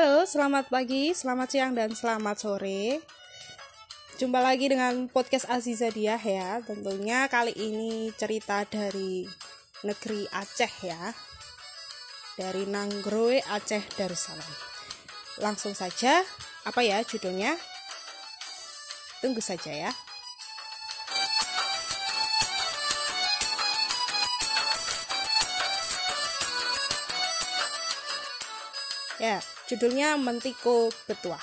Halo, selamat pagi, selamat siang, dan selamat sore. Jumpa lagi dengan podcast Aziza Diah ya. Tentunya kali ini cerita dari negeri Aceh ya. Dari Nanggroe Aceh Darussalam. Langsung saja, apa ya judulnya? Tunggu saja ya. Ya, judulnya Mentiko Betuah.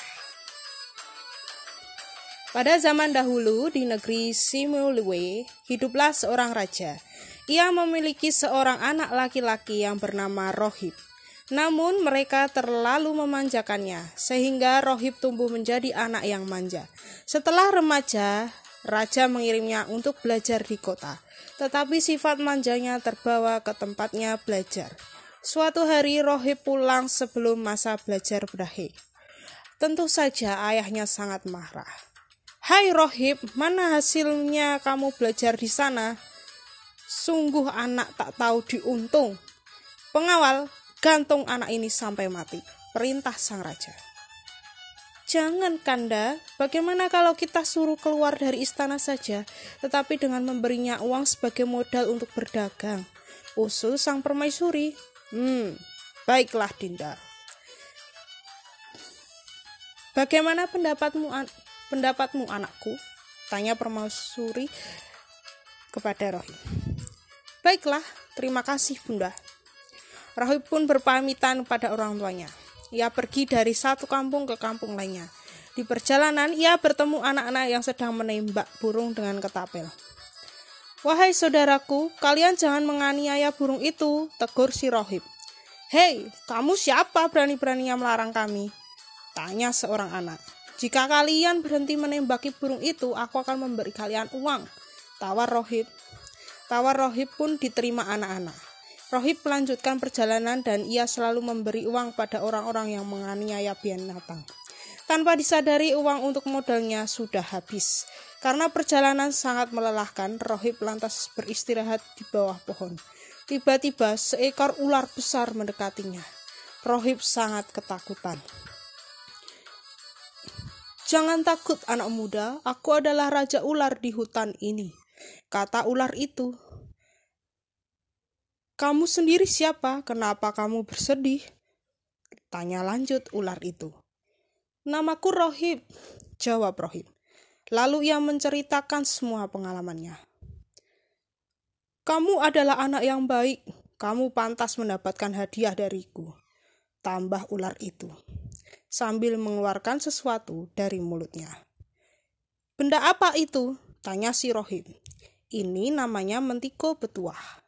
Pada zaman dahulu di negeri Simulwe, hiduplah seorang raja. Ia memiliki seorang anak laki-laki yang bernama Rohib. Namun mereka terlalu memanjakannya, sehingga Rohib tumbuh menjadi anak yang manja. Setelah remaja, raja mengirimnya untuk belajar di kota. Tetapi sifat manjanya terbawa ke tempatnya belajar. Suatu hari Rohib pulang sebelum masa belajar berakhir. Tentu saja ayahnya sangat marah. Hai Rohib, mana hasilnya kamu belajar di sana? Sungguh anak tak tahu diuntung. Pengawal, gantung anak ini sampai mati. Perintah sang raja. Jangan Kanda, bagaimana kalau kita suruh keluar dari istana saja, tetapi dengan memberinya uang sebagai modal untuk berdagang? Usul sang permaisuri. Hmm, baiklah Dinda. Bagaimana pendapatmu an pendapatmu anakku? Tanya permaisuri kepada Rohib. Baiklah, terima kasih Bunda. Rohib pun berpamitan pada orang tuanya. Ia pergi dari satu kampung ke kampung lainnya. Di perjalanan, ia bertemu anak-anak yang sedang menembak burung dengan ketapel. Wahai saudaraku, kalian jangan menganiaya burung itu, tegur si Rohib. Hei, kamu siapa berani-beraninya melarang kami? Tanya seorang anak. Jika kalian berhenti menembaki burung itu, aku akan memberi kalian uang. Tawar Rohib. Tawar Rohib pun diterima anak-anak. Rohib melanjutkan perjalanan dan ia selalu memberi uang pada orang-orang yang menganiaya binatang. Tanpa disadari uang untuk modalnya sudah habis. Karena perjalanan sangat melelahkan, Rohib lantas beristirahat di bawah pohon. Tiba-tiba seekor ular besar mendekatinya. Rohib sangat ketakutan. Jangan takut anak muda, aku adalah raja ular di hutan ini. Kata ular itu. Kamu sendiri siapa? Kenapa kamu bersedih? Tanya lanjut ular itu. Namaku Rohib, jawab Rohib. Lalu ia menceritakan semua pengalamannya. Kamu adalah anak yang baik, kamu pantas mendapatkan hadiah dariku. Tambah ular itu, sambil mengeluarkan sesuatu dari mulutnya. Benda apa itu? Tanya si Rohim. Ini namanya mentiko betuah.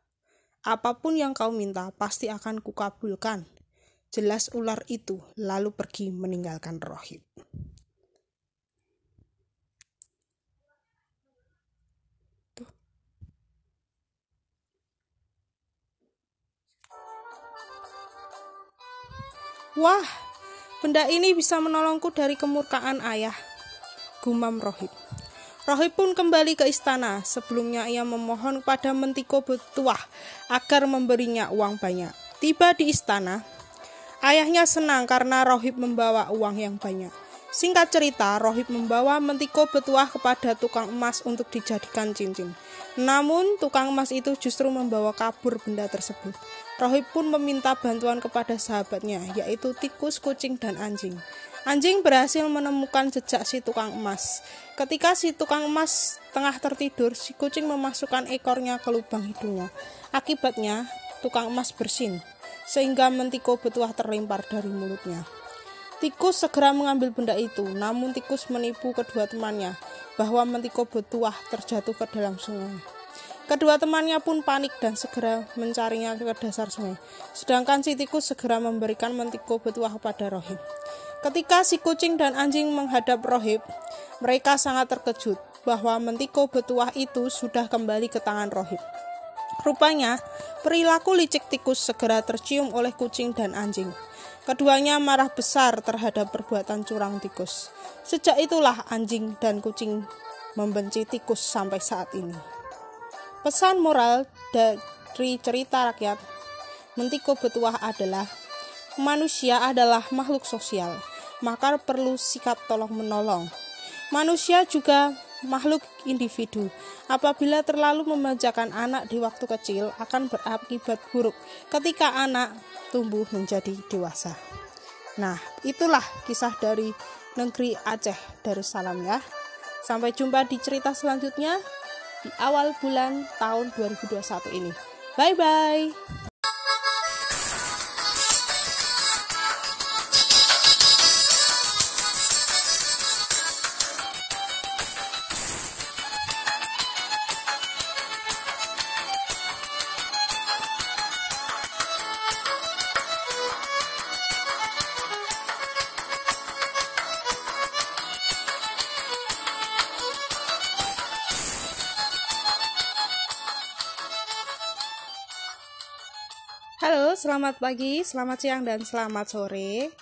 Apa pun yang kau minta pasti akan kukabulkan. Jelas ular itu lalu pergi meninggalkan Rohib. Wah, benda ini bisa menolongku dari kemurkaan ayah. Gumam Rohib. Rohib pun kembali ke istana. Sebelumnya ia memohon kepada Mentiko Betuah agar memberinya uang banyak. Tiba di istana, ayahnya senang karena Rohib membawa uang yang banyak. Singkat cerita, Rohib membawa Mentiko Betuah kepada tukang emas untuk dijadikan cincin. Namun, tukang emas itu justru membawa kabur benda tersebut. Rohib pun meminta bantuan kepada sahabatnya, yaitu tikus, kucing, dan anjing. Anjing berhasil menemukan jejak si tukang emas. Ketika si tukang emas tengah tertidur, si kucing memasukkan ekornya ke lubang hidungnya. Akibatnya, tukang emas bersin, sehingga mentiko betuah terlempar dari mulutnya. Tikus segera mengambil benda itu, namun tikus menipu kedua temannya bahwa mentiko betuah terjatuh ke dalam sungai. Kedua temannya pun panik dan segera mencarinya ke dasar sungai. Sedangkan si tikus segera memberikan mentiko betuah pada Rohib. Ketika si kucing dan anjing menghadap Rohib, mereka sangat terkejut bahwa mentiko betuah itu sudah kembali ke tangan Rohib. Rupanya, perilaku licik tikus segera tercium oleh kucing dan anjing. Keduanya marah besar terhadap perbuatan curang tikus. Sejak itulah anjing dan kucing membenci tikus sampai saat ini. Pesan moral dari cerita rakyat Mentiko Betuah adalah Manusia adalah makhluk sosial, maka perlu sikap tolong-menolong. Manusia juga makhluk individu. Apabila terlalu memanjakan anak di waktu kecil akan berakibat buruk ketika anak tumbuh menjadi dewasa. Nah, itulah kisah dari negeri Aceh Darussalam ya. Sampai jumpa di cerita selanjutnya di awal bulan tahun 2021 ini. Bye bye. Halo, selamat pagi, selamat siang, dan selamat sore.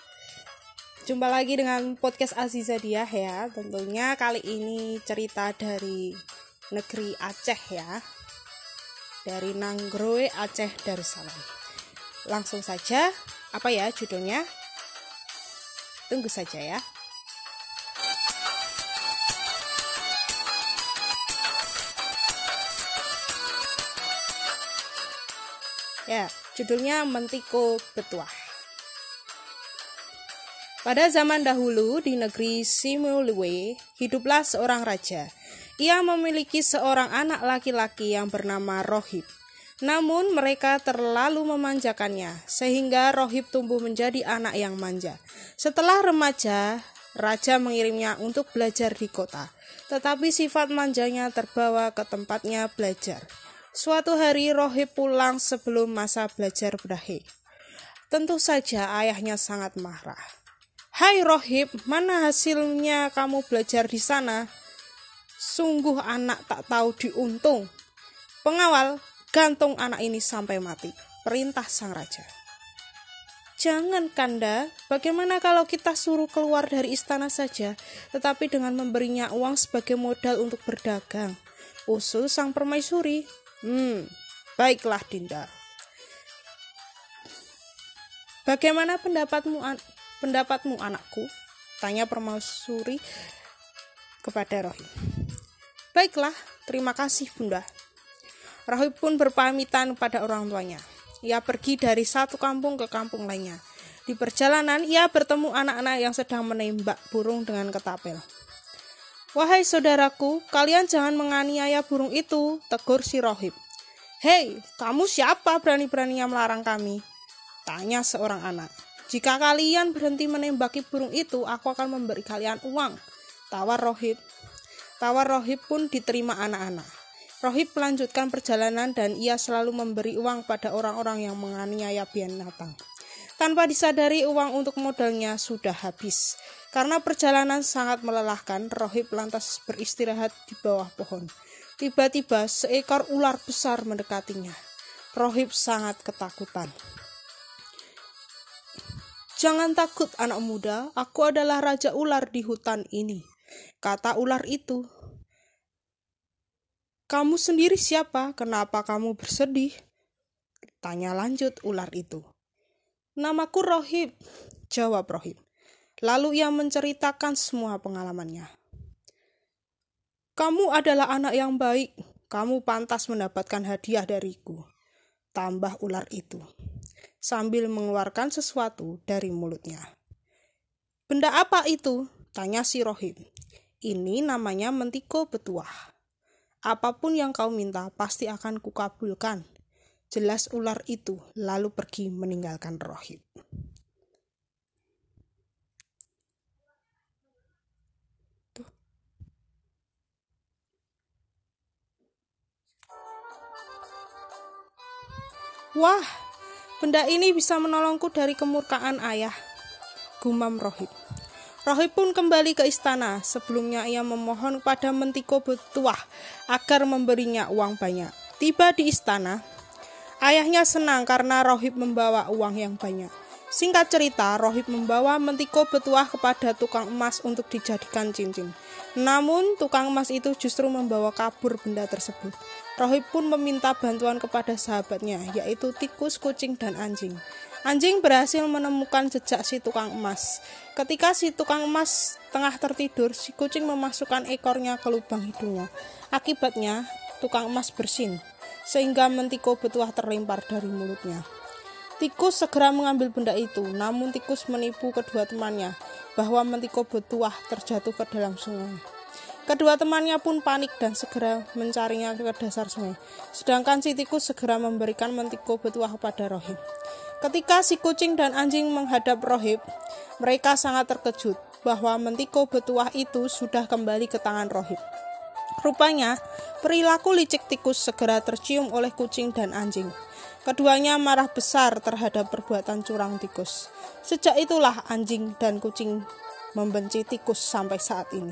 Jumpa lagi dengan podcast Aziza Diah ya. Tentunya kali ini cerita dari negeri Aceh ya. Dari Nanggroe Aceh Darussalam. Langsung saja, apa ya judulnya? Tunggu saja ya. Ya, judulnya Mentiko Betuah. Pada zaman dahulu di negeri Simulwe, hiduplah seorang raja. Ia memiliki seorang anak laki-laki yang bernama Rohib. Namun mereka terlalu memanjakannya, sehingga Rohib tumbuh menjadi anak yang manja. Setelah remaja, raja mengirimnya untuk belajar di kota. Tetapi sifat manjanya terbawa ke tempatnya belajar. Suatu hari Rohib pulang sebelum masa belajar berakhir. Tentu saja ayahnya sangat marah. Hai Rohib, mana hasilnya kamu belajar di sana? Sungguh anak tak tahu diuntung. Pengawal, gantung anak ini sampai mati. Perintah sang raja. Jangan Kanda, bagaimana kalau kita suruh keluar dari istana saja, tetapi dengan memberinya uang sebagai modal untuk berdagang? Usul sang permaisuri. Hmm, baiklah Dinda. Bagaimana pendapatmu an pendapatmu anakku? Tanya permaisuri kepada Rohib. Baiklah, terima kasih Bunda. Rohib pun berpamitan pada orang tuanya. Ia pergi dari satu kampung ke kampung lainnya. Di perjalanan, ia bertemu anak-anak yang sedang menembak burung dengan ketapel. Wahai saudaraku, kalian jangan menganiaya burung itu, tegur si Rohib. Hei, kamu siapa berani-beraninya melarang kami? Tanya seorang anak. Jika kalian berhenti menembaki burung itu, aku akan memberi kalian uang. Tawar Rohib. Tawar Rohib pun diterima anak-anak. Rohib melanjutkan perjalanan dan ia selalu memberi uang pada orang-orang yang menganiaya binatang. Tanpa disadari uang untuk modalnya sudah habis. Karena perjalanan sangat melelahkan, Rohib lantas beristirahat di bawah pohon. Tiba-tiba seekor ular besar mendekatinya. Rohib sangat ketakutan. Jangan takut anak muda, aku adalah raja ular di hutan ini. Kata ular itu. Kamu sendiri siapa? Kenapa kamu bersedih? Tanya lanjut ular itu. Namaku Rohib, jawab Rohib. Lalu ia menceritakan semua pengalamannya. Kamu adalah anak yang baik, kamu pantas mendapatkan hadiah dariku. Tambah ular itu, sambil mengeluarkan sesuatu dari mulutnya. Benda apa itu? Tanya si Rohim. Ini namanya mentiko betuah. Apa pun yang kau minta pasti akan kukabulkan. Jelas ular itu lalu pergi meninggalkan Rohim. Wah, benda ini bisa menolongku dari kemurkaan ayah. Gumam Rohib. Rohib pun kembali ke istana. Sebelumnya ia memohon kepada Mentiko Betuah agar memberinya uang banyak. Tiba di istana, ayahnya senang karena Rohib membawa uang yang banyak. Singkat cerita, Rohib membawa Mentiko Betuah kepada tukang emas untuk dijadikan cincin. Namun, tukang emas itu justru membawa kabur benda tersebut. Rohib pun meminta bantuan kepada sahabatnya, yaitu tikus, kucing, dan anjing. Anjing berhasil menemukan jejak si tukang emas. Ketika si tukang emas tengah tertidur, si kucing memasukkan ekornya ke lubang hidungnya. Akibatnya, tukang emas bersin, sehingga mentiko betuah terlempar dari mulutnya. Tikus segera mengambil benda itu, namun tikus menipu kedua temannya bahwa mentiko betuah terjatuh ke dalam sungai. Kedua temannya pun panik dan segera mencarinya ke dasar sungai. Sedangkan si tikus segera memberikan mentiko betuah kepada Rohib. Ketika si kucing dan anjing menghadap Rohib, mereka sangat terkejut bahwa mentiko betuah itu sudah kembali ke tangan Rohib. Rupanya, perilaku licik tikus segera tercium oleh kucing dan anjing. Keduanya marah besar terhadap perbuatan curang tikus. Sejak itulah anjing dan kucing membenci tikus sampai saat ini.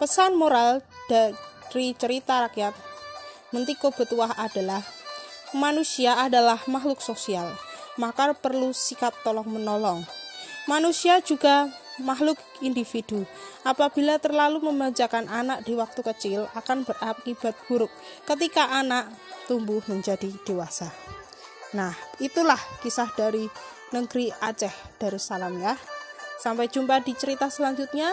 Pesan moral dari cerita rakyat Mentiko Betuah adalah manusia adalah makhluk sosial, maka perlu sikap tolong-menolong. Manusia juga makhluk individu. Apabila terlalu memanjakan anak di waktu kecil akan berakibat buruk ketika anak tumbuh menjadi dewasa. Nah, itulah kisah dari negeri Aceh Darussalam ya. Sampai jumpa di cerita selanjutnya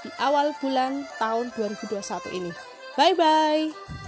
di awal bulan tahun 2021 ini. Bye bye.